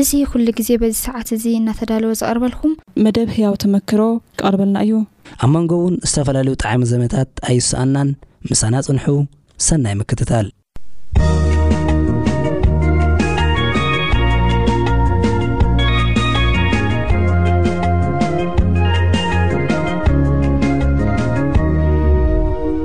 እዚ ኩሉ ግዜ በዚ ሰዓት እዚ እናተዳለወ ዝቐርበልኩም። መደብ ህያው ተመክሮ ክቐርበልና እዩ። ኣብ መንጎ እውን ዝተፈላለዩ ጣዕመ ዘመታት ኣይሰኣናን። ምሳና ፅንሑ። ሰናይ ምክትታል።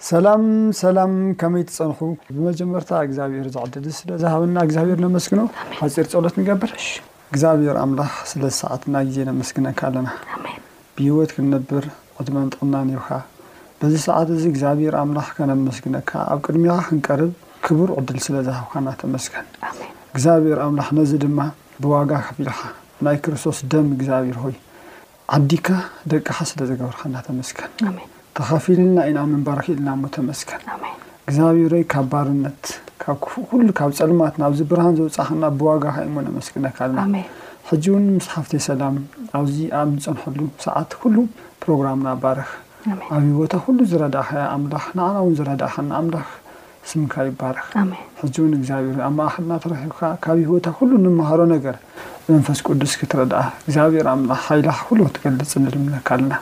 ሰላም ሰላም ከመይ ትጸንሑ ብመጀመርታ እግዚኣብሔር እዚ ዕድል ስለ ዝሃበና እግዚኣብሔር ነመስግኖ ሓጺር ጸሎት ንገብር እግዚኣብሔር ኣምላኽ ስለ ሰዓትና ግዜ ነመስግነካ ኣለና ብህይወት ክንነብር ዕድመን ጥዕናን ይብካ በዚ ሰዓት እዚ እግዚኣብሔር ኣምላኽ ከነመስግነካ ኣብ ቅድሚኻ ክንቀርብ ክቡር ዕድል ስለ ዝሃብካና ተመስገን እግዚኣብሔር ኣምላኽ ነዚ ድማ ብዋጋ ከፊልካ ናይ ክርስቶስ ደም እግዚኣብሔር ሆይ ዓዲካ ደቅካ ስለ ዘገብርካና ተመስገን ተካፊልና ኢና ምንባር ክኢልና እሞ ተመስገን እግዝኣብሄረይ ካብ ባርነት ካብ ክፉእ ኩሉ ካብ ፀልማት ናብዚ ብርሃን ዘውፃካና ብዋጋካ እዩሞ ነመስግነካ ኣለና ሕጂ እውን ምስ ሓፍተይ ሰላም ኣብዚ ኣብ ንፀንሐሉ ሰዓት ኩሉ ፕሮግራምና ባርክ ኣብ ሂወታ ኩሉ ዝረዳእካያ ኣምላክ ንዓና እውን ዝረዳእካና ኣምላክ ስምካ ይባረክ ሕጂ ውን እግዚኣብሔር ኣብ ማእከልና ተረኪብካ ካብ ሂወታ ኩሉ ንማሃሮ ነገር ብመንፈስ ቁዱስ ክትረድኣ እግዚኣብሔር ኣምላክ ሓይልካ ኩሉ ክትገልጽ ንልምነካ ኣለና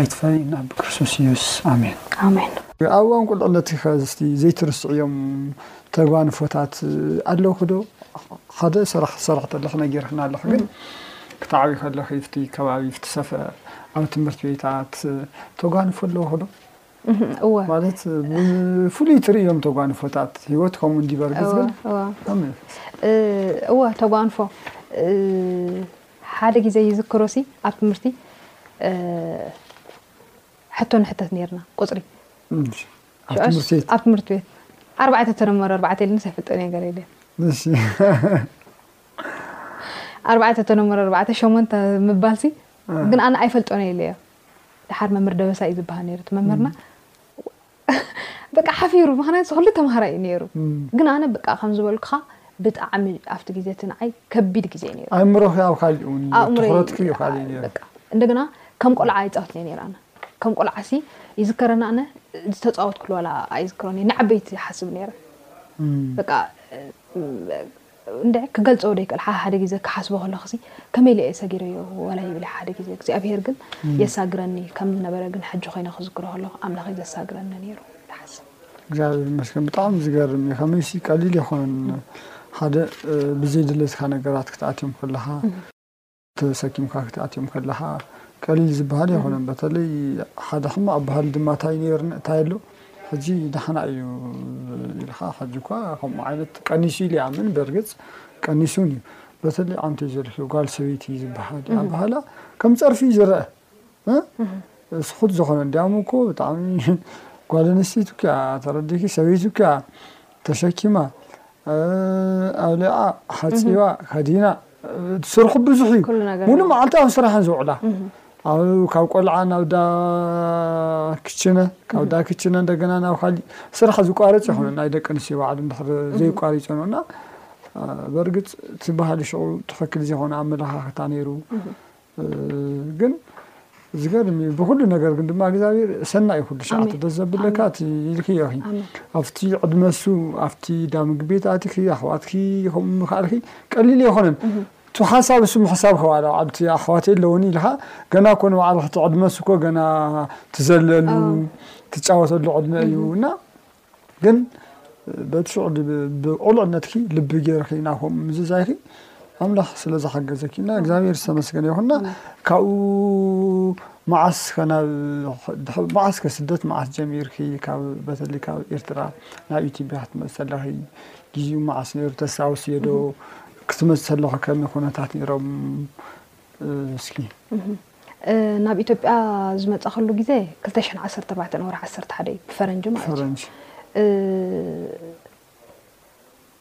ኣይትፈለየና ብክርስቶስ ኢየሱስ ኣሜን። ኣብ እዋን ቁልዕነትኪኸ እስቲ ዘይትርስዕዮም ተጓንፎታት ኣለውኺ ዶ? ሓደ ስራሕ ትሰርሒ ተለኺ ነጊርክና ኣለኺ ግን ክትዓብዪ ከለኺ ኣብቲ ከባቢ ኣብቲ ሰፈር ኣብ ትምህርቲ ቤታት ተጓንፎ ኣለውኺ ዶ? እወ ማለት ብፍሉይ ትርእዮም ተጓንፎታት ህይወት ከምኡ እንዲ በርግፅ ግን እወ ተጓንፎ ሓደ ግዜ ይዝክሮ ሲ ኣብ ትምህርቲ ሕቶ ንሕተት ነርና ቁፅሪ ኣብ ትምህርቲ ቤት ኣርባዕተ ተደመሮ ኣርባዕተ ኢልንስ ኣይፍልጠን እየ ገለ ኢለ ኣርባዕተ ተደመሮ ኣርባዕተ ሸሞንተ ምባልሲ ግን ኣነ ኣይፈልጦን ኢለ እዮ ደሓር መምህር ደበሳይ እዩ ዝበሃል ነይሩ እቲ መምህርና በቃ ሓፊሩ ምክንያቱ ኩሉ ተምሃራይ እዩ ነይሩ ግን ኣነ በቃ ከም ዝበልኩኻ ብጣዕሚ ኣብቲ ግዜ እቲ ንዓይ ከቢድ ግዜ ነይሩ ኣእምሮኺ ኣብ ካሊእ እውን ኣእምሮይ- ትኩረትኪ እዩ ካሊእ ነይሩ በቃ እንደገና ከም ቆልዓ ይፃወት እየ ነይረ ኣነ ከም ቆልዓ ሲ ይዝከረና ኣነ ዝተፃወትኩሉ ዋላ ኣይዝክሮን እየ ንዓበይቲ ይሓስብ ነይረ እም፣ በቃ እንድዒ ክገልጾ ዶ ይክእል ሓሓደ ግዜ ክሓስቦ ከለኩሲ ከመይ ኢለ እየ ሰጊረዮ ዋላ ይብል ሓሓደ ግዜ እግዚኣብሄር ግን የሳግረኒ ከም ዝነበረ ግን ሕጂ ኮይነ ክዝክሮ ከለኩ ኣምላከይ ዘሳግረኒ ኔሩ ኢለ ሓስብ እግዚኣብሔር ይመስገን ብጣዕሚ ዝገርም እዩ ከመይሲ ቀሊል የኮነን ሓደ ብዘይድሌትካ ነገራት ክትኣትዮም ከለካ ተሰኪምካ ክትኣትዮም ከለኻ ቀሊል ዝብሃል ኣይኮነን በተለይ ሓደ ሕማቅ ባህሊ ድማ ታይ ነይሩ ታይ ኣሎ ሕጂ ዳሕና እዩ ኢልኻ ሕጂ እኳ ከምኡ ዓይነት ቀኒሱ ኢለ ይኣምን በርግጽ ቀኒሱ ውን እዩ በተለይ ኣንቲ ዘልክዮ ጓል ሰበይቲ ዝብሃል ኣባህላ ከም ጸርፊ እዩ ዝረኣ ስሑት ዝኾነ እንዲያም እኮ ብጣዕሚ ጓል ኣንስተይቲ እኮ እያ ተረዲእኪ ሰበይቲ እኮ እያ ተሸኪማ ኣብሊዓ ሓፂባ ከዲና እቲ ስርሑ ብዙሕ እዩ ኩሉ ነገር ሙሉእ መዓልቲ ኣብ ስራሕን ዝውዕላ ኣብ ካብ ቆልዓ ናብ ዳ ክችነ ካብ ዳ ክችነ እንደገና ናብ ካሊእ ስራሕ ዝቋረፅ ይኾነ ናይ ደቂ ኣንስትዮ ባዕሉ እንድሕር ዘይቋሪፀን እና በርግፅ እቲ ባህሊ ሽዑ ትኽክል ዘይኮነ ኣመለኻኽታ ነይሩ ግን ዝገርም እዩ ብኩሉ ነገር ግን ድማ እግዚኣብሔር ሰና እዩ ኩሉ ሸዓተ ደስ ዘብለካ እቲ ኢልክዮ ኣብቲ ዕድመሱ ኣብቲ ዳምግ ቤት ኣትኪ ኣሕዋትኪ ከምኡ ምክኣልኪ ቀሊል ኣይኮነን እቲ ሓሳብ እሱ ምሕሳብ ከዋላ ዓብቲ ኣሕዋት ኣለውን ኢልካ ገና እኮ ንባዕልክቲ ዕድመሱ እኮ ገና ትዘለሉ ትጫወተሉ ዕድመ እዩ እና ግን በቲ ሽዑ ብቁልዕነትኪ ልቢ ጌርኪ ኢና ከምኡ ምዝዛይኪ ኣምላኽ ስለ ዝሓገዘኪ እና እግዚኣብሔር ዝተመስገነ ይኹን እና ካብኡ መዓስ ከናብ መዓስ ከስደት መዓስ ጀሚርኪ ካብ በተለይ ካብ ኤርትራ ናብ ኢትዮጵያ ክትመፅእ ከለኺ ግዜኡ መዓስ ነይሩ ተስታውስዮ ዶ ክትመፅእ ከለኺ ከመይ ኩነታት ነይሮም እስኪ ናብ ኢትዮጵያ ዝመፃኸሉ ግዜ ክልተ ሽሕን ዓሰርተ ኣርባዕተን ወርሒ ዓሰርተ ሓደ እዩ ብፈረንጂ ማለት እዩ ፈረንጂ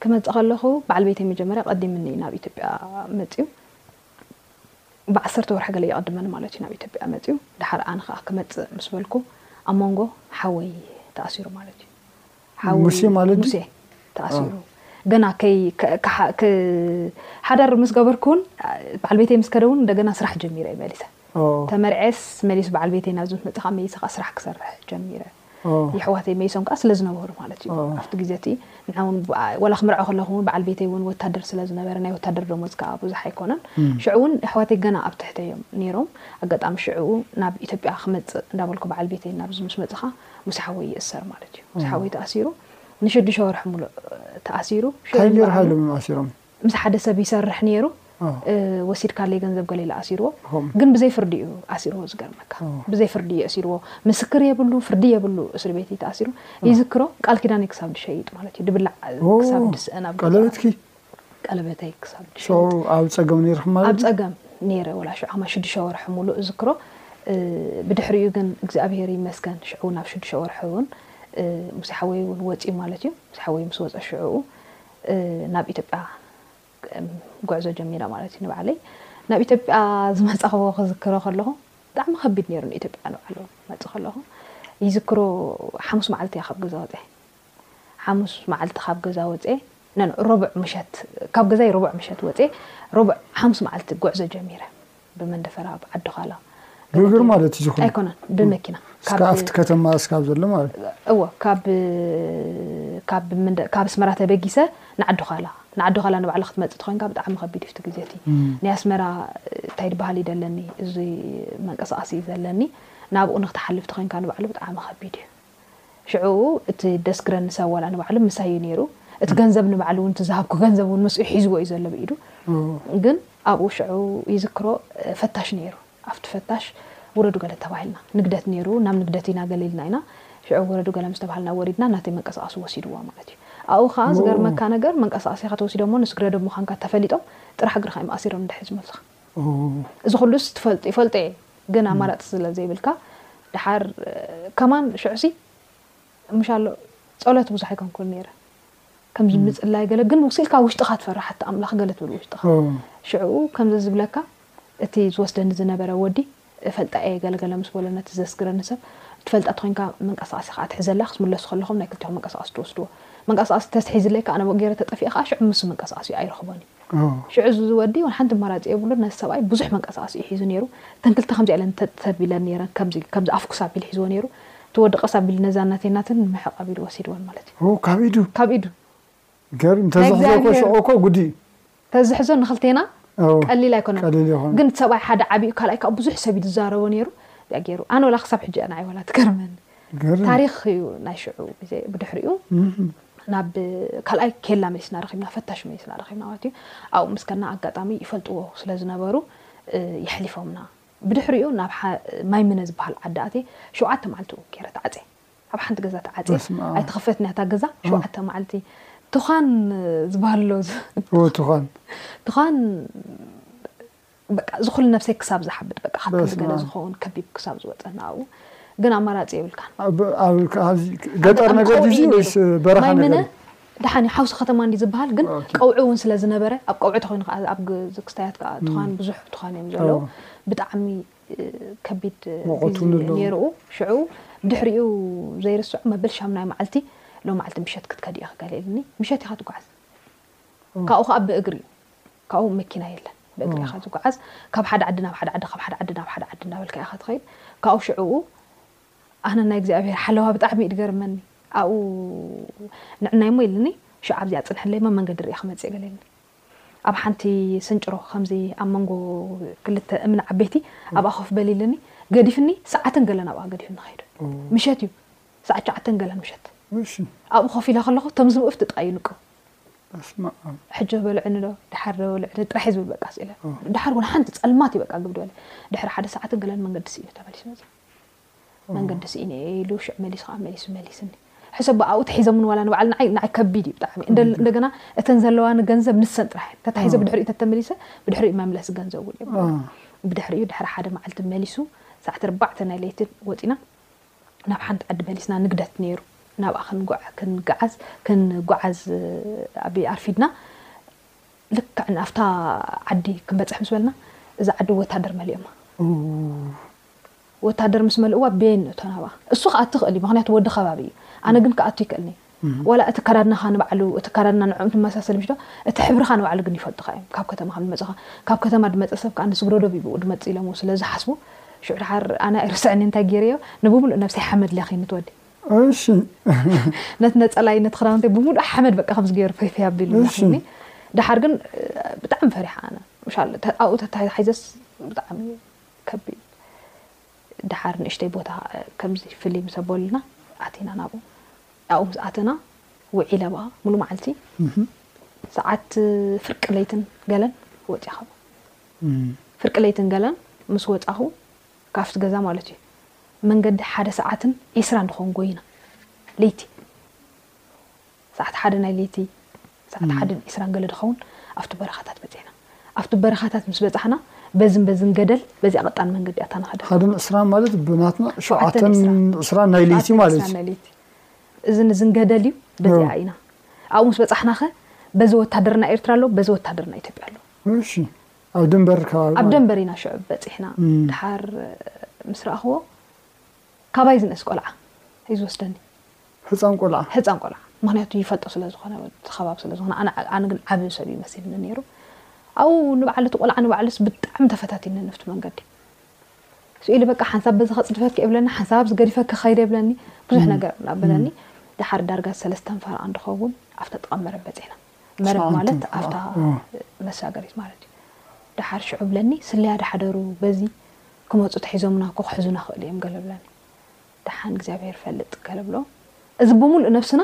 ክመፅእ ከለኹ በዓል ቤተይ መጀመርያ ቀዲምኒ እዩ ናብ ኢትዮጵያ መፅዩ ብዓሰርተ ወርሒ ገለ ይቐድመኒ ማለት እዩ ናብ ኢትዮጵያ መፅዩ ድሓር ኣነ ከዓ ክመፅእ ምስ በልኩ ኣብ መንጎ ሓወይ ተኣሲሩ ማለት እዩ ሙሴ ማለት ድዩ? ሙሴ ተኣሲሩ ገና ከይ ከ- ከ- ከ- ሓዳር ምስ ገበርኩ እውን በዓል ቤተይ ምስ ከደ እውን እንደገና ስራሕ ጀሚረ እየ መሊሰ ኦ፣ ተመርዔስ መሊሱ በዓል ቤተይ ናብዚ ምስ መፀ ከዓ መሊሰ ከዓ ስራሕ ክሰርሕ ጀሚረ ኦ፣ የሕዋተይ መሊሶም ከዓ ስለ ዝነበሩ ማለት እዩ ኦ። ኣብቲ ግዜ እቲ ንዓ እውን ብዓ- ዋላ ክምርዖ ከለኹ እውን በዓል ቤተይ እውን ወታደር ስለ ዝነበረ ናይ ወታደር ደሞዝ ከዓ ብዙሕ ኣይኮነን ሽዑ እውን ኣሕዋተይ ገና ኣብ ትሕተይ እዮም ነይሮም ኣጋጣሚ ሽዑ ናብ ኢትዮጵያ ክመፅእ እንዳበልኩ በዓል ቤተይ ናብዚ ምስ መፅኻ ምስ ሓወይ ይእሰር ማለት እዩ ምስ ሓወይ ተኣሲሩ ንሽዱሽተ ወርሒ ሙሉእ ተኣሲሩ ታይገር ሃይለ መን ኣሲሮም ምስ ሓደ ሰብ ይሰርሕ ነይሩ ወሲድካለይ ገንዘብ ገለ ኢለ ኣሲርዎ ግን ብዘይ ፍርዲ እዩ ኣሲርዎ ዝገርመካ ብዘይ ፍርዲ እዩ ኣሲርዎ ምስክር የብሉ ፍርዲ የብሉ እስሪ ቤት እዩ ተኣሲሩ ይዝክሮ ቃል ኪዳነይ ክሳብ ድሸይጥ ማለት እዩ ድብላዕ ክሳብ ድስእን ኣብ ቀለበትኪ ቀለበተይ ክሳብ ድሸጥ ሸው ኣብ ጸገም ነይርኪ ማለት ኣብ እዩ? ጸገም ነይረ ወላ ሽዑ ኣማ ሽዱሽተ ወርሒ ሙሉእ እዝክሮ እ፣ ብድሕሪኡ ግን እግዚኣብሄር ይመስገን ሽዑ ናብ ሽዱሽተ ወርሒ እውን እ፣ ሙሴ ሓወይ እውን ወጺኡ ማለት እዩ ሙሴ ሓወይ ምስ ወጸ ሽዑኡ እ፣ ናብ ኢትዮጵያ እም፣ ጉዕዞ ጀሚረ ማለት እዩ ንባዕለይ ናብ ኢትዮጵያ ዝመጻኽዎ ክዝክሮ ከለኹ ብጣዕሚ ከቢድ ነይሩ ንኢትዮጵያ ንባዕሉ ክመጽእ ከለኹ ይዝክሮ ሓሙስ መዓልቲ እያ ካብ ገዛ ወጺኣ ሓሙስ መዓልቲ ካብ ገዛ ወጼ ኖኖ ሮቡዕ ምሸት ካብ ገዛይ ሮቡዕ ምሸት ወጼ ሮቡዕ ሓሙስ መዓልቲ ጉዕዞ ጀሚረ ብመንደፈራ ብ ዓዲ ዃላ ብእግር ማለት እዩ ዝኹነ ኣይኮነን ብመኪና እስካ ኣብቲ ከተማ እስካብ ዘሎ ማለት እዎ ካብ ካብ ምንደ ካብ ኣስመራ ተበጊሰ ንዓዲ ዃላ ንዓዲ ዃላ ንባዕላ ክትመፅእ ትኮንካ ብጣዕሚ ከቢድ እዩ እቲ ግዜ እቲ ናይ ኣስመራ እንታይ ድበሃል እዩ ዘለኒ እዚ መንቀሳቀሲ እዩ ዘለኒ ናብኡ ንክትሓልፍ ትኮንካ ንባዕሉ ብጣዕሚ ከቢድ እዩ ሽዑ እቲ ደስግረኒ ሰብ ዋላ ንባዕሉ ምሳይ እዩ ነይሩ። እቲ ገንዘብ ንባዕሉ እውን እቲ ዝሃብኩ ገንዘብ እውን ምስኡ ሒዝዎ እዩ ዘሎ ብኢዱ። ግን ኣብኡ ሽዑ ይዝክሮ ፈታሽ ነይሩ። ኣብቲ ፈታሽ ውረዱ ገለ ተባሂልና። ንግደት ነይሩ ናብ ንግደት ኢና ገለ ኢልና ኢና። ሽዑ ውረዱ ገለ ምስ ተባሃልና ወሪድና ናተይ መንቀሳቐሲ ወሲድዎ ማለት እዩ። ኣብኡ ከኣ ዝገርመካ ነገር መንቀሳቐሲኻ ተወሲዶሞ ንስግረ-ዶብ ምዃንካ ተፈሊጦም ጥራሕ እግርኻ እዮም ኣሲሮም እንድሕር ዝመቱኻ። እዚ ኩሉስ ትፈልጥ ይፈልጦ እየ ግን ኣማራጺ ስለ ዘይብልካ ደሓር ከማን ሽዑሲ ምሻሎ ጸሎት ብዙሕ ኣይኮንኩን ነይረ ከምዚ ምጽላይ ገለ ግን ወሲልካ ውሽጥኻ ትፈርሕ ኣቲ ኣምላኽ ገለ ትብል ውሽጥኻ ሽዑ ከምዚ ዝብለካ እቲ ዝወስደኒ ዝነበረ ወዲ እፈልጣ እየ ገለ ገለ ምስ በሎ ነቲ ዘስግረኒ ሰብ እትፈልጣ ተኮይንካ መንቀሳቀሲ ከኣ ትሕዘላ ክትምለሱ ከለኩም ናይ ክልቴኩም መንቀሳቀሲ ትወስድዎ መንቀሳቀሲ ተዝ ሒዝለይ ከኣ ናብኡ ገይረ ተጠፊኤ ከኣ ሽዑ ምስ መንቀሳቀሲኡ ኣይረክቦን እዩ ሽዑ እዚ ወዲ ወላ ሓንቲ ኣማራጺ የብሉን ነዚ ሰብኣይ ብዙሕ መንቀሳቀሲ እዩ ሒዙ ነይሩ እተን ክልተ ከምዚኣ ኢለን ተተብ ኢለን ነይረን ከምዚ ከምዚ ኣፍ ኩስ ኣቢሉ ሒዝዎ ነይሩ እቲ ወዲ ቀስ ኣቢሉ ነዛን ናተይ ናትን ንምሕቅ ኣቢሉ ወሲድወን ማለት እዩ ካብ ኢዱ ካብ ኢዱ ገር እንተ ናይ ዝሕዞ እኮ እግዚኣብሔር ሽዑ እኮ ጉድ እዩ ተዝሕዞ ንክልቴና ቀሊል ኣይኮነን ግን ሰብኣይ ሓደ ዓብዩ ካልኣይ ከዓ ብዙሕ ሰብ ዝዛረቦ ነይሩ ያ ገይሩ ኣነ ወላ ክሳብ ሕጂ ንዓይ ወላ ትገርመኒ ታሪክ እዩ ናይ ሽዑ ግዜ ብድሕሪኡ ናብ ካልኣይ ኬላ መሊስና ረኪብና ፈታሽ መሊስና ረኪብና ማለት እዩ ኣብኡ ምስ ከና ኣጋጣሚ ይፈልጥዎ ስለ ዝነበሩ የሕሊፎምና ብድሕሪኡ ናብ ማይምነ ዝበሃል ዓዲ ኣትየ ሸውዓተ መዓልቲ ገይረ ተዓፅየ ኣብ ሓንቲ ገዛ ተዓጽየ ኣይትኽፈትን እያ እታ ገዛ ሸውዓተ መዓልቲ ትዃን ዝበሃል ኣሎ ትዃን ትዃን በቃ ዝኹሉ ነብሰይ ክሳብ ዝሓብድ በቃ ካብ ክንዲ ገለ ዝኸውን ከቢብ ክሳብ ዝወፀ ንኣኡ ግን ኣማራፂ የብልካን ገጠር ነገር ድዩ ወይስ በረኻ ነገር ደሓን እዩ ሓውሲ ከተማ እንዲ ዝበሃል ግን ቀውዒ እውን ስለ ዝነበረ ኣብ ቀውዒ ተኮይኑ ከዓ ኣብ ክስታያት ከዓ ትዃን ብዙሕ ትዃን እዮም ዘለዉ ብጣዕሚ ከቢድ ግዜ ኔሩኡ ሽዑ ብድሕሪኡ ዘይርስዖ መበል ሻሙናይ መዓልቲ ሎማዓልቲ ምሸት ክትከድ ኢኪ ገለ ኢልኒ ምሸት ኢካ ትጉዓዝ ካብኡ ከዓ ብእግሪ እዩ ካብኡ መኪና የለን ብእግሪ ኢካ ዝጉዓዝ ካብ ሓደ ዓዲ ናብ ሓደ ዓዲ ካብ ሓደ ዓዲ ናብ ሓደ ዓዲ እንዳበልካ ኢካ ትከይድ ካብኡ ሽዑኡ ኣነ ናይ እግዚኣብሄር ሓለዋ ብጣዕሚ እዩ ዝገርመኒ ኣብኡ ንዕናይ እሞ ኢልኒ ሽዑ ኣብዚኣ ፅንሕለይ እሞ መንገዲ ሪኢኪ መፅእ ገለ ኢልኒ ኣብ ሓንቲ ስንጭሮ ከምዚ ኣብ መንጎ ክልተ እምኒ ዓበይቲ ኣብኣ ኮፍ በል ኢሉኒ ገዲፍኒ ሰዓትን ገለን ኣብኣ ገዲፉኒ ከይዱ ምሸት እዩ ሰዓት ሸውዓተን ገለን ምሸት እሺ ኣብኡ ኮፍ ኢለ ከለኹ እቶም ዝምእፍቲ ጥቃ ይንቅው በስመ ኣብ ሕጆ በልዕኒ ዶ ድሓር ዶ በልዕኒ ጥራሕ እዩ ዝብል በቃ ስኢለ ድሓር ወላ ሓንቲ ጸልማት እዩ በቃ ግብድ በለ ድሕሪ ሓደ ሰዓትን ገለን መንገዲ ስኢኑ ተመሊሱ መጺኡ መንገዲ ስኢነ'የ ኢሉ ሽዑ መሊሱ ከኣ መሊሱ መሊስኒ። ሕሰቦ ኣብኡ ተሒዞምኒ ዋላ ንባዕሉ ንዓይ ንዓይ ከቢድ እዩ ብጣዕሚ። እንደ እንደገና እተን ዘለዋኒ ገንዘብ ንሰን ጥራሕ እየን። ተታሒዘ ብድሕሪኡ እንተ ተመሊሰ ብድሕሪኡ መምለሲ ገንዘብ እውን የብለይን። ብድሕሪኡ ድሕሪ ሓደ መዓልቲ መሊሱ ሰዓት ኣርባዕተ ናይ ለይቲ ወጺእና ናብ ሓንቲ ዓዲ መሊስና ንግደት ነይሩ ናብኣ ክንጎዓ ክንግዓዝ ክንጎዓዝ ኣብ ኣርፊድና ልክዕ ንኣብታ ዓዲ ክንበጽሕ ምስ በልና እዛ ዓዲ ወታደር መሊኦማ። ወታደር ምስ መልእዋ ቤን ንእቶ ናብኣ እሱ ክኣ ትኽእል እዩ ምክንያቱ ወዲ ከባቢ እዩ ኣነ ግን ክኣቱ ይክእልኒ ዋላ እቲ ከዳድናኻ ንባዕሉ እቲ ከዳድና ንዕኦም ትመሳሰል ምሽዶ እቲ ሕብርኻ ንባዕሉ ግን ይፈልጡኻ እዮም ካብ ከተማ ከም ድመጸኻ ካብ ከተማ ድመጸ ሰብ ክኣ ንስግዶ ደቢቡ ድመጽእ ኢሎምዎ ስለ ዝሓስቡ ሽዑ ድሓር ኣነ ኣይርስዕን እየ እንታይ ጌረዮ ንብምሉእ ነብሰይ ሓመድ ሌኺ ንቲ ወዲ እሺ ነቲ ነጸላይ ነቲ ክዳውንተይ ብምሉእ ሓመድ በቃ ከምዚ ጌሩ ፈይፈይ ኣቢሉ ላኺኒ ድሓር ግን ብጣዕሚ ፈሪሓ ኣነ ሻል ኣብኡ ተታሒዘስ ብጣዕሚ ከቢድ ደሓር ንእሽተይ ቦታ ከምዚ ፍልይ ምስ ኣበሉና ኣቲና ናብኡ ኣብኡ ምስ ኣተና ውዒለ በቓ ሙሉ መዓልቲ ሰዓት ፍርቂ ለይትን ገለን ወፂኣ ካብኡ ፍርቂ ለይትን ገለን ምስ ወፃኹ ካብቲ ገዛ ማለት እዩ መንገዲ ሓደ ሰዓትን ዒስራን ድኾን ጎይና ለይቲ ሰዓት ሓደ ናይ ለይቲ፣ ሰዓት ሓደን ዒስራን ገለ ድኸውን፣ ኣብቲ በረኻታት በጺሕና። ኣብቲ በረኻታት ምስ በጻሕና፣ በዝን በዝን ገደል፣ በዚኣ ቀጣን መንገዲ እያ እታ ንኸደላ። ሓደን ዕስራን ማለት ብናትና ሸውዓተን ዕስራን ናይ ለይቲ ማለት እዩ። እዝን እዝን ገደል እዩ፣ በዚኣ ኢና። ኣብኡ ምስ በጻሕናኸ፣ በዚ ወታደር ናይ ኤርትራ ኣሎ፣ በዚ ወታደር ናይ ኢትዮጵያ ኣሎ። እሺ፣ ኣብ ደንበር ከባቢ ማለት እዩ። ኣብ ደንበር ኢና ሽዑ በጺሕና። ደሓር ምስ ረኣኹዎ፣ ካባይ ዝንእስ ቆልዓ እዩ ዝወስደኒ። ህጻን ቆልዓ። ህጻን ቆልዓ። ምኽንያቱ ይፈልጦ ስለ ዝኾነ እቲ ከባቢ ስለ ዝኾነ ኣነ ኣነ ግን ዓቢ ሰብ እዩ መሲልኒ ኔሩ ኣብኡ ንብዓሉ እቲ ቆልዓ ንባዕሉስ ብጣዕሚ ተፈታቲኒ ንፍቲ መንገዲ ስኡ ኢሉ በቃ ሓንሳብ በዚ ከጽድፈኪ እብለኒ ሓንሳብ ኣብዚ ገዲፈኪ ክኸይድ እብለኒ ብዙሕ ነገር እናበለኒ ድሓር ዳርጋ ሰለስተን ፈረቓ እንድኸውን ኣብታ ጥቓ መረብ በጺሕና መረብ ማለት ኣብታ መሳገሪት ማለት እዩ ድሓር ሽዑ ብለኒ ስለያ ድሓደሩ በዚ ክመጹ ተሒዞምና እኮ ክሕዙና ክእሉ እዮም ገለ ብለኒ ደሓን እግዚኣብሔር ይፈልጥ ከልብሎ እዚ ብምሉእ ነብስና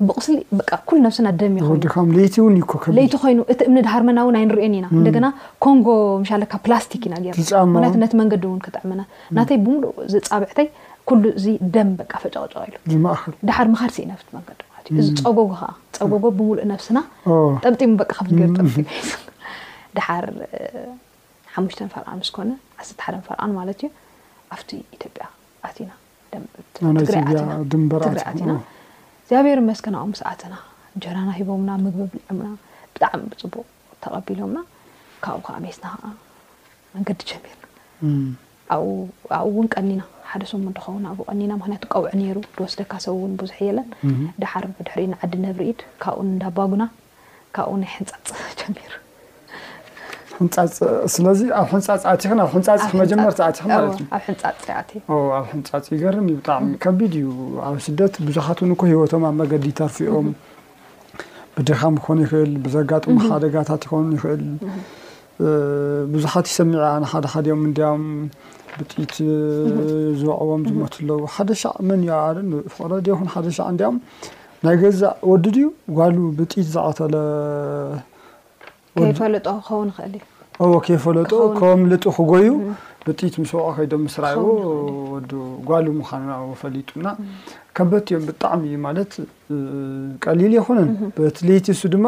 ብቕስሊ በቃ ኩሉ ነብስና ደም እዩ ኮይኑ ድካም ለይቲ እውን እዩ እኮ ከቢድ ለይቲ ኮይኑ እቲ እምኒ ድሃርመና እውን ኣይንርእዮን ኢና እንደገና ኮንጎ ምሻለካ ፕላስቲክ ኢና ጌርና ጫማ ምክንያቱ እውን። ነቲ መንገዲ እውን ክጥዕመና ናተይ ብምሉእ እዚ ፃብዕተይ ኩሉ እዚ ደም በቃ ፈጨቕጨቕ ኢሉ ዝማእከል ድሓር ምኻድ ስኢነ ኣብቲ መንገዲ ማለት እዩ እዚ ፀጎጎ ከዓ ፀጎጎ ብምሉእ ነብስና ኦ ጠምጢሙ በቃ ከምዚ ገይሩ ጠምጢሙ ድሓር እ፣ ሓሙሽተ ፈርቓን ምስ ኮነ ዓሰርተ ሓደ ፈርቓን ማለት እዩ ኣብቲ ኢትዮጵያ ኣቲና ትግራይ ኣቲና እግዚኣብሔር ይመስገን ኣብኡ ምስ ኣተና እንጀራና ሂቦምና ምግቢ ኣብሊዖምና ብጣዕሚ ብፅቡቕ ተቐቢሎምና ካብኡ ከዓ ሜስና ከዓ መንገዲ ጀሚርና ኣብኡ እውን ቀኒና ሓደ ሰሙን ዶ ኸውን ኣብኡ ቀኒና ምኽንያቱ ቀውዒ ነይሩ ድወስደካ ሰብ እውን ብዙሕ የለን ደሓር ብድሕሪኡ ንዓዲ ነብሪኢድ ካብኡ ንእንዳ ኣባጉና ካብኡ ናይ ሕንጻጽ ጀሚሩ ሕንጻጽ ስለዚ ኣብ ሕንጻጽ ኣቲኺ ናብ ሕንጻጽ መጀመርታ ኣቲኺ ማለት እዩ ኣብ ሕንጻጽ ኣቲ ኣብ ሕንጻጽ ይገርም እዩ ብጣዕሚ ከቢድ እዩ ኣብ ስደት ብዙሓት እውን እኮ ሂወቶም ኣብ መገዲ ይተርፉ እዮም ብድኻም ክኾን ይኽእል ብዘጋጥሙ ሓደጋታት ይኾን ይኽእል ብዙሓት ይሰምዕ እየ ኣነ ሓደ ሓዲኦም እንድያም ብጥይት ዝወዕዎም ዝሞቱ ኣለዉ ሓደ ሻዕ መን እዩ ኣረ ፍቅረ ድዮ ይኹን ሓደ ሻዕ እንድያም ናይ ገዛእ ወዲ ድዩ ጓሉ ብጥይት ዝቐተለ ከይፈለጦ ክኸውን ይኽእል እዩ እዎ ከይፈለጡ ከምልጡ ክጎዩ ብጥይት ምስ ወቕዑ ከይዶም ምስ ረኣይዎ ወዱ ጓሉ ምዃኑ ኣብኡ ፈሊጡና ከበድቲ እዮም ብጣዕሚ ማለት ቀሊል የኹንን በቲ ለይቲ እሱ ድማ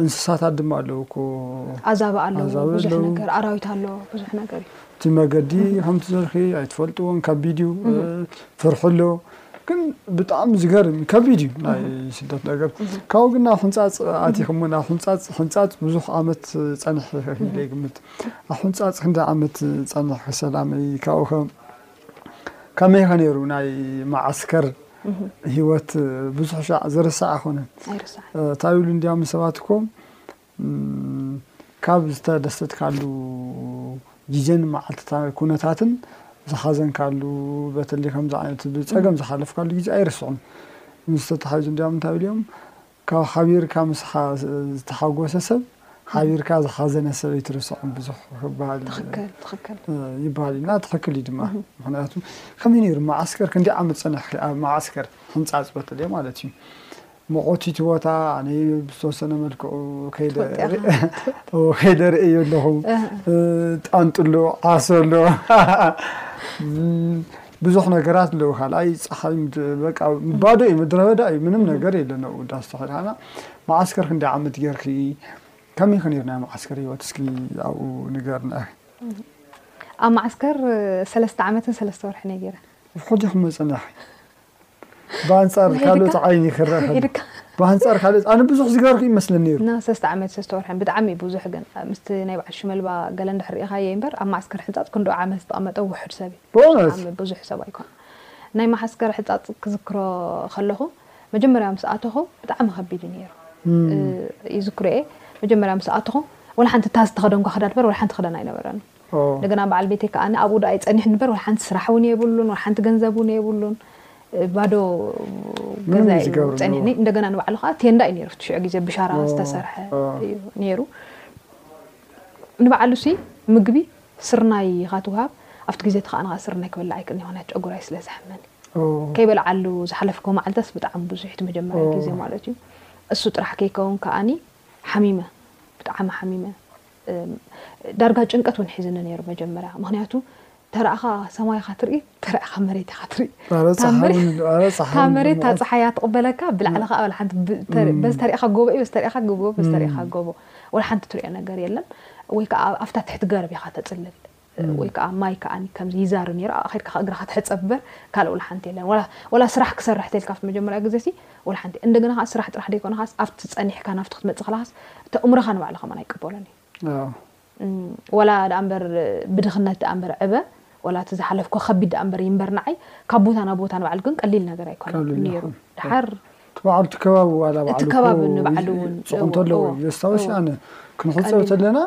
እንስሳታት ድማ ኣለዉ እኮ ኣዛብእ ኣለዎ ኣዛብእ ብዙሕ ኣለዉ። ነገር ኣራዊት ኣሎ ብዙሕ ነገር እዩ እቲ መገዲ ከምቲ ዘልኺ ኣይትፈልጥዎን ከቢድ እዩ ፍርሒ ኣሎ ግን ብጣዕሚ ዝገርም እዩ ከቢድ እዩ ናይ ስደት ነገር ካብኡ ግን ናብ ሕንፃፅ ኣቲኺ እሞ ናብ ሕንፃፅ ሕንፃፅ ብዙሕ ዓመት ፀኒሕኺ ኢለ ይግምት ኣብ ሕንፃፅ ክንደይ ዓመት ፀኒሕኺ ሰላመይ ካብኡ ከ ከመይ ከ ነይሩ ናይ መዓስከር ሂወት ብዙሕ ሻዕ ዝርሳዕ ኣይኮነን ኣይርስዓን ታይ ይብሉ እንድያም ሰባት እኮ ካብ ዝተደሰትካሉ ግዜን መዓልትታት ኩነታትን ዝሓዘንካሉ በተለይ ከምዚ ዓይነት ብጸገም ዝሓለፍካሉ ግዜ ኣይርስዑን ምስ ተታሓሒዙ እንድያም እንታይ ይብሉ እዮም ካብ ሓቢርካ ምስሓ ዝተሓጎሰ ሰብ ሓቢርካ ዝሓዘነ ሰብ ኣይትርስዖን ብዙሕ ክባሃል ትኽክል ትኽክል ይባሃል እዩ እና ትኽክል እዩ ድማ ምክንያቱ ከመይ ነይሩ መዓስከር ክንደይ ዓመት ፀኒሕኪ ኣብ መዓስከር ሕንፃፅ በተለይ ማለት እዩ መቆት እቲ ቦታ ኣነ ብዝተወሰነ መልክዑ ከይደ ትወጥያ ርኢ- ትወጥ- እዎ፣ ከይደ ርእዮ ኣለኹ ጣንጡ ኣሎ ዓሶ ኣሎ ብዙሕ ነገራት ኣለዉ ካልኣይ ጸሓይ በቃ ባዶ እዩ ምድረ በዳ እዩ ምንም ነገር የለን ኣብኡ ዳስ ተኸልካና መዓስከር ክንደይ ዓመት ጌርኪ ከመይ ከ ነይሩ ናይ መዓስከር ህይወት እስኪ ኣብኡ ንገርና ኣብ መዓስከር ሰለስተ ዓመትን ሰለስተ ወርሕን እየ ጌረ ሕጂ ክመጽእ ብኣንጻር ካልኦት ዓይኒ ክረኣ ከሎ ብኣንጻር ካልኦት ኣነ ብዙሕ ዝገበርኩ ይመስለኒ ነይሩ። ን ሰስተ ዓመት ሰስተ ወርሕን ብጣዕሚ እዩ ብዙሕ ግን ምስቲ ናይ በዓል ሽመልባ ገለ እንድሕር ሪኢኻዮ እዩ እምበር ኣብ መዓስከር ሕንጻጽ ክንድኡ ዓመት ዝተቐመጠ ውሑድ ሰብ እዩ በእውነት ብጣዕሚ ብዙሕ ሰብ ኣይኮነን ናይ መዓስከር ሕጻጽ ክዝክሮ ከለኹ መጀመርያ ምስ ኣተኹ ብጣዕሚ ከቢድ እዩ ነይሩ ይዝክሮ እየ መጀመርያ ምስ ኣተኹ ወላ ሓንቲ እታ ዝተኸደንኳ ክዳን እምበር ወላ ሓንቲ ክዳን ኣይነበረንን። እንደገና በዓል ቤተይ ከኣ ኣብኡ ደኣ ይጸኒሕ እንበር ወይ ሓንቲ ስራሕ ውን የብሉን ወይ ሓንቲ ገንዘብ ውን የብሉን ባዶ ገዛ እዩ ጸኒሕኒ እንደገና ንባዕሉ ከኣ ቴንዳ እዩ ነይሩ ሽዑ ግዜ ብሻራ ዝተሰርሐ እዩ ነይሩ ንባዕሉ ሲ ምግቢ ስርናይ ኢኻ ትውሃብ ኣብቲ ግዜ እቲ ከኣ ንኻ ስርናይ ክበልዕ ኣይክእልኒ ምክንያት ጨጉራይ ስለ ዝሕመኒ ከይበልዓሉ ዝሓለፍኮ መዓልትስ ብጣዕሚ ብዙሕ እቲ መጀመርያ ግዜ ማለት እዩ እሱ ጥራሕ ከይከውን ከኣኒ ሓሚመ ብጣዕሚ ሓሚመ ዳርጋ ጭንቀት ውን ሒዝኒ ነይሩ መጀመርያ ምክንያቱ ተራእኻ ሰማይ ኢኻ ትርኢ ተራእኻ መሬት ኢኻ ትርኢ እታ መሬት እታ ፀሓይ እያ ትቕበለካ ብላዕሊ ከዓ ወላ ሓንቲ በዚ ተሪእኻ ጎቦ እዩ በዚ ተሪእኻ ጎቦ በዚ ተሪእኻ ጎቦ ወላ ሓንቲ ትሪኦ ነገር የለን ወይ ከዓ ኣብታ ትሕቲ ገረብ ኢኻ ተፅልል ወይ ከኣ ማይ ከኣ ከምዚ ይዛሪ ነይሩ ኣብኣ ከድካ እግርካ ትሕጸብ እምበር ካልእ ወላ ሓንቲ የለን ወላ ወላ ስራሕ ክሰርሕ ተልካ ኣብቲ መጀመርያ ግዜ ሲ ወላ ሓንቲ እንደገና ከኣ ስራሕ ጥራሕ ደይኮነ ከኣ ኣብቲ ጸኒሕካ ናብቲ ክትመጽእ ከለካስ እቲ ኣእምሮካ ንባዕሉ ከማን ኣይቅበሎን እዩ ኣዎ ወላ ደኣ እምበር ብድኽነት ደኣ እምበር ዕበ ወላ እቲ ዝሓለፍኮ ከቢድ ደኣ እምበር ይንበር ንዓይ ካብ ቦታ ናብ ቦታ ንባዕሉ ግን ቀሊል ነገር ኣይኮነን ነይሩ ድሓር እቲ በዓል እቲ ከባቢ ዋላ ባዕሉ እቲ ከባቢ ንባዕሉ እውን ፅዕንቶ ኣለዎ እዩ ዘስታውስ ኣነ ክንሕፀብ ተለና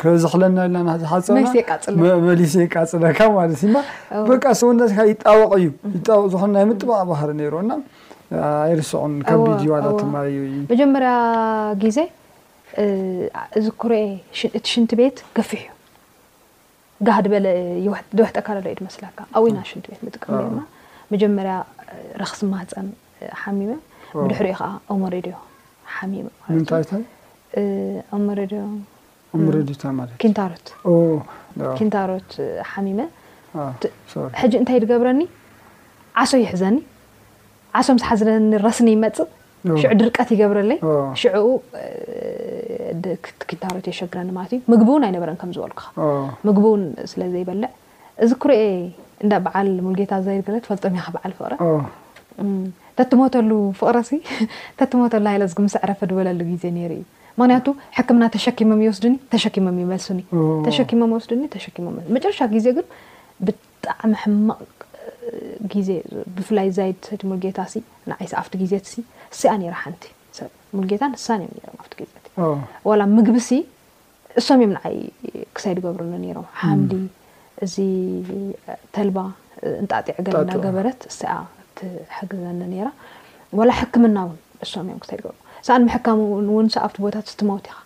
ከዝሕለና ኢልና ናዝሓፀብና መሊሰ የቃፅለካ ማለት እዩማ በቃ ሰውነትካ ይጣበቕ እዩ ይጣበቕ ዝኾነ ናይ ምጥባቕ ባህሪ ነይሩ እና ኣይርስዖን ከቢድ እዩ ዋላ እቲ ማይ መጀመርያ ግዜ እዝክሮ እየ እቲ ሽንቲ ቤት ገፊሕ እዩ ጋህዲ በለ ደወሕጠካ ለሎ እዩ ድመስለካ ኣዊና ሽንቲ ቤት ንጥቀም ነርና መጀመርያ ረክሲ ማህፀን ሓሚመ ብድሕሪኡ ከዓ ኦሞሬድዮ ሓሚመ ምንታይታይ ኦሞሬድዮ ኦሞሬድዮታ ማለት ኪንታሮት ኪንታሮት ሓሚመ ሕጂ እንታይ ድገብረኒ ዓሶ ይሕዘኒ ዓሶም ዝሓዝለኒ ረስኒ ይመጽእ ሽዑ ድርቀት ይገብረለይ ሽዑኡ ኪንታሮት የሸግረኒ ማለት እዩ ምግቢ እውን ኣይነበረን ከም ዝበልኩኻ ምግቢ እውን ስለ ዘይበልዕ እዝክሮ እየ እንዳ በዓል ሙልጌታ ዘይድ ገለ ትፈልጦም ኢኻ በዓል ፍቕረ ተትሞተሉ ፍቕረሲ ተትሞተሉ ሃይለዝጊ ምስ ዕረፈ ድበለሉ ግዜ ነይሩ እዩ ምክንያቱ ሕክምና ተሸኪሞም ይወስድኒ ተሸኪሞም ይመልሱኒ ተሸኪሞም ወስድኒ ተሸኪሞም መጨረሻ ግዜ ግን ብጣዕሚ ሕማቅ ግዜ ብፍላይ ዛይድ ትሰቲ ሙልጌታ ሲ ንዓይሲ ኣብቲ ግዜ ሲ ሲኣ ነይራ ሓንቲ ሰብ ሙልጌታ ንሳን እዮም ነይሮም ኣብቲ ግዜ እቲ ዋላ ምግቢ ሲ እሶም እዮም ንዓይ ክሳይ ድገብርሉ ነይሮም ሓምሊ እዚ ተልባ እንጣጢዕ ገለ እንዳገበረት ሲኣ ትሕግዘኒ ነይራ ዋላ ሕክምና እውን እሶም እዮም ክሳይ ድገብሩ ሳኣን ምሕካም እውን ሳኣብቲ ቦታት ስትመውት ኢካ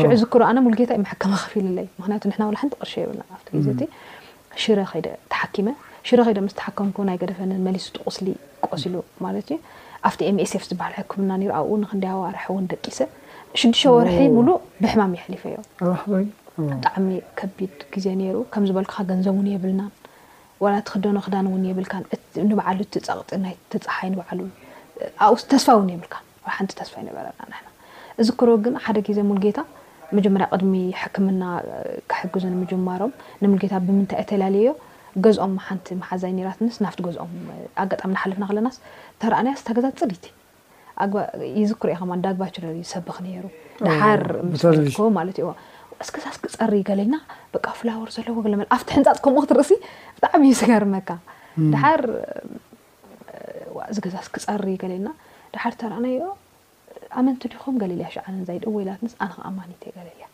ሽዑ ዝክሮ ኣነ ሙልጌታ እዩ መሐከሚ ከፊልለይ ምክንያቱ ንሕና ዋላ ሓንቲ ቅርሺ የብልና ኣብቲ ግዜ እቲ ሽረ ከይደ ተሓኪመ ሽረ ከይደ ምስ ተሓከምኩ ናይ ገደፈንን መሊሱ እቲ ቁስሊ ቆሲሉ ማለት እዩ ኣብቲ ኤምኤስኤፍ ዝበሃል ሕክምና ነይሩ ኣብኡ ንክንደይ ኣዋርሕ እውን ደቂሰ ሽዱሽተ ወርሒ ሙሉእ ብሕማም የሕሊፈዮ ብጣዕሚ ከቢድ ግዜ ነይሩ ከም ዝበልኩካ ገንዘብ እውን የብልናን ዋላ ትክደኖ ክዳን እውን የብልካን ንበዓሉ እቲ ፀቕጢ ናይ እቲ ፀሓይ ንበዓሉ ኣብኡስ ተስፋ እውን የብልካን ሓንቲ ተስፋ ኣይነበረናን ንሕና። እዝክሮ ግን ሓደ ግዜ ሙልጌታ መጀመርያ ቅድሚ ሕክምና ክሕግዙ ንምጅማሮም ንሙልጌታ ብምንታይ እየ ተላልየዮ ገዝኦም ሓንቲ መሓዛይ ኔራትንስ ናብቲ ገዝኦም ኣጋጣሚ እናሓለፍና ከለናስ ተራኣናያስ እታ ገዛ ጽሪቲ ኣግባ ይዝክሮ እየ ከማን ዳግባችረር ይሰብኽ ኔሩ ደሓር ምስ ፈለጥክዎ ማለት እዩ እስከዛ እስኪ ጸሪ ገለ ኢልና በቃ ፍላወር ዘለዎ ገለ መለ ኣብቲ ሕንጻጽ ከምኡ ክትርእሲ ብጣዕሚ እዩ ዝገርመካ ደሓር ዋእ እዚ ገዛስ ክጸሪ ገለ ኢልና ደሓር ተራእናዮ ኣመንቲ ዲኹም ገለልያ ሽዓነን ዛይድ እወ ኢላትንስ ኣነ ከኣ ኣማኒት እየ ገለልያ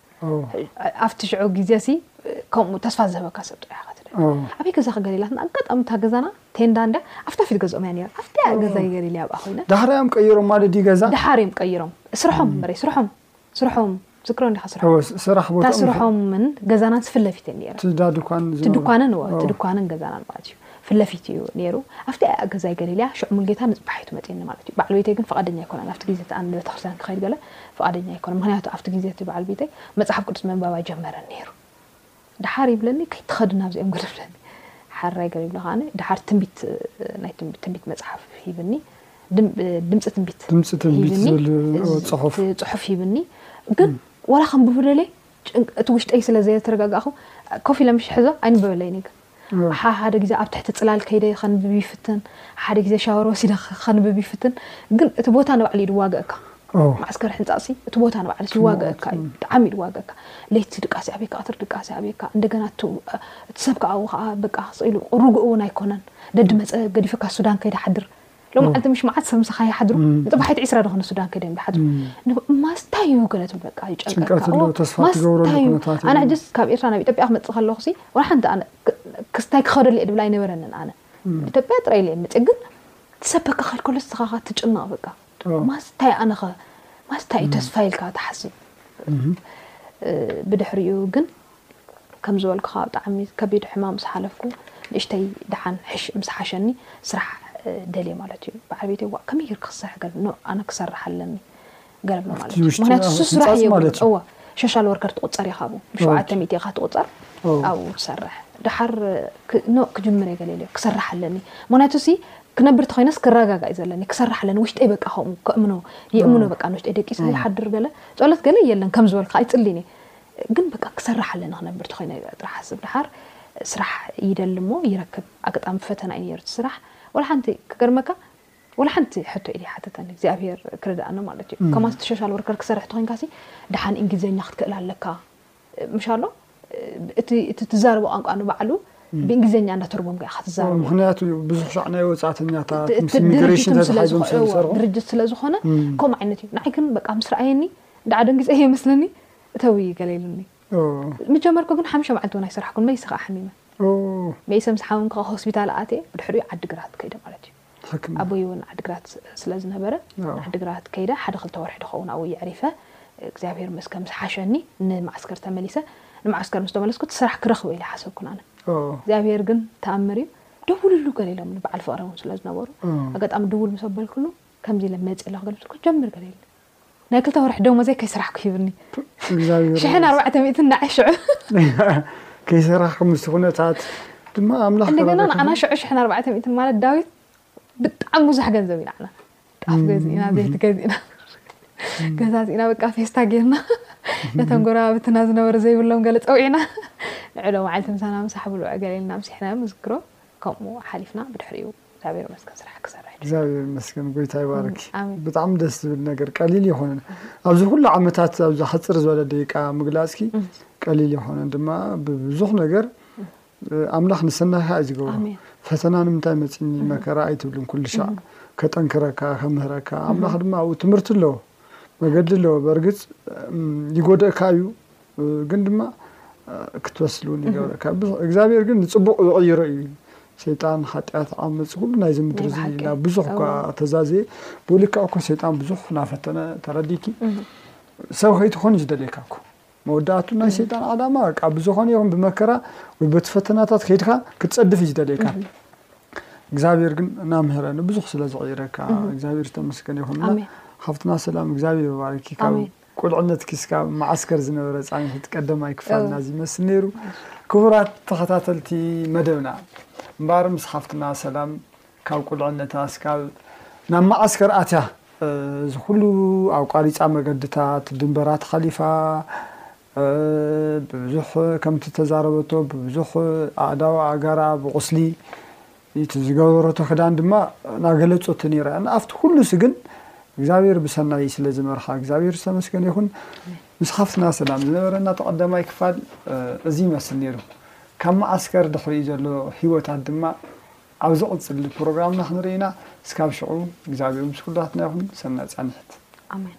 ኣብቲ ሽዑ ግዜሲ ከምኡ ተስፋ ዝህበካ ሰብ ጥራይ ኢኻ ትደሊ ኣበይ ገዛኺ ገለ ኢላትና ኣጋጣሚ እታ ገዛና ቴንዳ እንድያ ኣብታ ፊት ገዝኦም እያ ነይራ ኣብታ ገዛይ ገለ ኢለ ኣብኣ ኮይነ ደሓር እዮም ቀይሮም ማለት ድዩ ገዛ ደሓር እዮም ቀይሮም ስርሖም እምበረይ ስርሖም ስርሖም ዝክሮ እንዲኻ ስርሖም ስራሕ ቦታ እታ ስርሖምን ገዛናን ፊት ለፊት እዩ ነይሩ ትዳ ድኳን እቲ ድኳንን እዎ እቲ ድኳንን ገዛናን ማለት እዩ ፊት ለፊት እዩ ነይሩ ኣብቲ ኣያ ገዛይ ገሊልያ ሽዑ ሙልጌታ ንፅባሒቱ መፅኒ ማለት እዩ በዓል ቤተይ ግን ፈቃደኛ ኣይኮነን ኣብቲ ግዜ እቲ ኣነ ቤተክርስትያን ክኸይድ ገለ ፈቃደኛ ኣይኮነን ምክንያቱ ኣብቲ ግዜ እቲ በዓል ቤተይ መፅሓፍ ቅዱስ መንባብ ኣይጀመረን ነይሩ ደሓር ይብለኒ ከይትኸዲ ናብዚኦም ግዲ ይብለኒ ሓራይ ገር ይብለ ከዓኒ ደሓር ትንቢት ናይ ትንቢት መጽሓፍ ሂብኒ ድምፂ ትንቢት ድምፂ ትንቢት ዝብል ፅሑፍ ፅሑፍ ሂብኒ ግን ወላ ከም ብብደለይ እቲ ውሽጠይ ስለ ዘየተረጋጋእኹ ኮፍ ኢለ ምሽ ሕዞ ኣይንበበለይን እዩ ግን ሓሓደ ግዜ ኣብ ትሕቲ ጽላል ከይደ ከንብብ ይፍትን፣ ሓደ ግዜ ሻወር ወሲደ ከንብብ ይፍትን፣ ግን እቲ ቦታ ንባዕሉ እዩ ድዋገኣካ። መዓስከር ሕንጻጽሲ እቲ ቦታ ንባዕሉስ ይዋገኣካ እዩ፣ ብጣዕሚ እዩ ድዋገኣካ። ለይቲ ድቃስ ይኣብየካ፣ ቀትሪ ድቃስ ይኣብየካ፣ እንደገና እቲ እቲ ሰብ ከኣ ኣብኡ ከኣ በቃ ስቅ ኢሉ ርጉእ እውን ኣይኮነን። ደድመጸ ገዲፈካ ሱዳን ከይደ ሓድር ሎም ዓልቲ ምሽ መዓት ሰብ ምሳኻ ይሓድሩ ንጥባሒት ዒስራ ዶ ሱዳን ከደም ይሓድሩ ማስታ ዩ ገለ ትብል በቃ ይጨንቀካ ማስታ ዩ ኣነ ሕጅስ ካብ ኤርትራ ናብ ኢትዮጵያ ክመጽእ ከለኹ ሲ ወላ ሓንቲ ኣነ ክስታይ ክኸደሉ እየ ድብል ኣይነበረንን ኣነ ኢትዮጵያ ጥራይ ኢለ መጽእ ግን ትሰበካ ከልከሎ ስኻኻ ትጭነቕ በቃ ማስታይ ኣነኸ ማስታይ ተስፋ ኢልካ ትሓስብ ብድሕሪኡ ግን ከም ዝበልኩኻ ብጣዕሚ ከቢድ ሕማም ምስ ሓለፍኩ ንእሽተይ ደሓን ሕሽ ምስ ሓሸኒ ስራሕ ደልየ ማለት እዩ በዓል ቤተይ ዋእ ከመይ ጌርኪ ክትሰርሒ ገለ ኖእ ኣነ ክሰርሕ ኣለኒ ገለ ብሎ ማለት እዩ ምክንያቱ እሱ ስራሕ የብሉን እወ ሾሻል ወርከር ትቁጸር ኢኻ ብ ሸውዓተ ሚእቲ ኢኻ ትቁጸር ኣብኡ ትሰርሕ ደሓር ኖእ ክጅምር እየ ገለ ኢለዮ ክሰርሕ ኣለኒ ምክንያቱ ሲ ክነብር ተኮይነስ ክረጋጋእ እዩ ዘለኒ ክሰርሕ ኣለኒ ውሽጠይ በቃ ከምኡ ከእምኖ የእምኖ በቃ ንውሽጠይ ደቂሰ ይሓድር ገለ ጸሎት ገለ የለን ከም ዝበልካ ኣይጽሊን እየ ግን በቃ ክሰርሕ ኣለኒ ክነብር ተኮይነ ጥራሕ ሓስብ ድሓር ስራሕ ይደሊ እሞ ይረክብ ኣጋጣሚ ፈተና እዩ ነይሩ እቲ ስራሕ ወላ ሓንቲ ክገርመካ ወላ ሓንቲ ሕቶ ኢድ ይሓተተኒ እግዚኣብሄር ክረዳኣኒ ማለት እዩ ከማስ እቲ ሾሻል ወርከር ክሰርሕ ተኮይንካ ሲ ድሓን እንግሊዘኛ ክትክእል ኣለካ ምሽ ኣሎ እቲ እቲ ትዛረቦ ቋንቋ ንባዕሉ ብእንግሊዝኛ እንዳተርጎምካ ኢኻ ትዛረብ ምክንያቱ ብዙሕ ሻዕ ናይ ወፃእተኛታት ምስ ኢሚግሬሽን ተተሓዞም ስለዝሰርሑ ድርጅት ስለዝኾነ ከምኡ ዓይነት እዩ ንዓይ ግን በቃ ምስ ረኣየኒ እንዳ ኣደንጊጸ እየ መስለኒ እተዊ ገለ ኢሉኒ ምስ ጀመርኩ ግን ሓምሸ መዓልቲ እውን ኣይሰራሕኩን መይሰ ከኣ ሓሚመ መይሰ ምስ ሓመምኩ ከኣ ሆስፒታል ኣትየ ብድሕሪኡ ዓዲግራት ከይደ ማለት እዩ ኣቦይ እውን ዓድግራት ስለ ዝነበረ ዓድግራት ከይደ ሓደ ክልተ ወርሒ ድኸውን ኣብኡ የዕሪፈ እግዚኣብሄር መስከ ምስ ሓሸኒ ንማዓስከር ተመሊሰ ንማዓስከር ምስ ተመለስኩ እቲ ስራሕ ክረኽበ ኢለ ሓሰብኩን ኣነ እግዚኣብሄር ግን ተኣምር እዩ ደውልሉ ገለ ኢሎምኒ በዓል ፍቕረ እውን ስለ ዝነበሩ ኣጋጣሚ ድውል ምስ ኣበልክሉ ከምዚ ኢለ መፂ ኣለኹ ገለ ምስ ጀምር ገለ ኢልኒ ናይ ክልተ ወርሒ ደሞዘይ ከይሰራሕኩ ሂብኒ ሽሕን ኣርባዕተ ሚእትን ንዓይ ሽዑ ከይሰራሕኩ ምስቲ ኩነታት ድማ ኣምላኽ እንደገና ንዓና ሽዑ ሽሕን ኣርባዕተ ሚእትን ማለት ዳዊት ብጣዕሚ ብዙሕ ገንዘብ እዩ ንዓና ጣፍ ገዚእና ዘይቲ ገዚእና ገዛዚእና በቃ ፌስታ ጌርና ነተን ጎረባብትና ዝነበረ ዘይብሎም ገለ ፀውዒና ንዕሎ መዓልቲ ምሳና ምሳሕ ብልዑ ገሌልና ምሲሕና እዮም ዝዝክሮ ከምኡ ሓሊፍና ብድሕሪኡ እግዚኣብሔር ይመስገን ስራሕ ክሰርሕ ድዩ? እግዚኣብሔር ይመስገን ጎይታ ይባርኪ ኣሜን። ብጣዕሚ ደስ ዝብል ነገር ቀሊል የኾነን ኣብዚ ኩሉ ዓመታት ኣብዚ ሓፅር ዝበለ ደቂቃ ምግላፅኪ ቀሊል የኾነን ድማ ብብዙሕ ነገር እ፣ ኣምላኽ ንሰናይካ እዩ ዝገብሮ ኣሜን። ፈተና ንምንታይ መፂኒ መከራ ኣይትብልን ኩሉ ሻዕ ከጠንክረካ ከምህረካ ኣምላኽ ድማ ኣብኡ ትምህርቲ ኣለዎ መገዲ ኣለዎ በእርግፅ እም፣ ይጎደእካ እዩ ግን ድማ ክትበስል እውን ይገብረካ እግዚኣብሔር ግን ንፅቡቅ ዝቅይሮ እዩ ሰይጣን ሓጢኣት ዓመፅ ኩሉ ናይዚ ምድሪ እዚ ናብ ብዙሕ እኳ ተዛዘየ ብልክዕ እኮ ሰይጣን ብዙሕ ናፈተነ ተረዲኪ ሰብ ከይትኾን እዩ ዝደልየካ እኮ መወዳእቱ ናይ ሰይጣን ዓላማ በቃ ብዝኾነ ይኹን ብመከራ ወይ በቲ ፈተናታት ከይድካ ክትፀድፍ እዩ ዝደልየካ እግዚኣብሔር ግን እናምህረ ንብዙሕ ስለ ዝቕይረካ እግዚኣብሔር ዝተመስገነ ይኹንና ሓፍትና ሰላም እግዚኣብሔር ይባርኪ ካብ ቁልዕነት ኪስካ ኣብ መዓስከር ዝነበረ ጻንሒት ቀደማይ ክፋል ናዚ ይመስል ነይሩ። ክቡራት ተኸታተልቲ መደብና እምበኣር ምስ ሓፍትና ሰላም ካብ ቁልዕነታ እስካብ ናብ መዓስከር ኣትያ እዚ ኩሉ ኣቋሪጻ መገድታት ድንበራት ሓሊፋ ብብዙሕ ከምቲ ተዛረበቶ ብብዙሕ ኣእዳው ኣእጋራ ብቑስሊ እቲ ዝገበረቶ ክዳን ድማ ናገለጸቶ ነይራ እና ኣብቲ ኩሉስ ግን እግዚኣብሔር ብሰናይ ስለ ዝመርሓ እግዚኣብሔር ዝተመስገነ ይኹን ምስ ሓፍትና ሰላም ዝነበረና እቲ ቀዳማይ ክፋል እዚ ይመስል ነይሩ ካብ መዓስከር ድሕሪኡ ዘሎ ህይወታት ድማ ኣብ ዝቕፅል ፕሮግራምና ክንርኢ ኢና እስካብ ሽዑ እግዚኣብሔር ምስ ኩላትና ይኹን ሰናይ ፃንሒት ኣሜን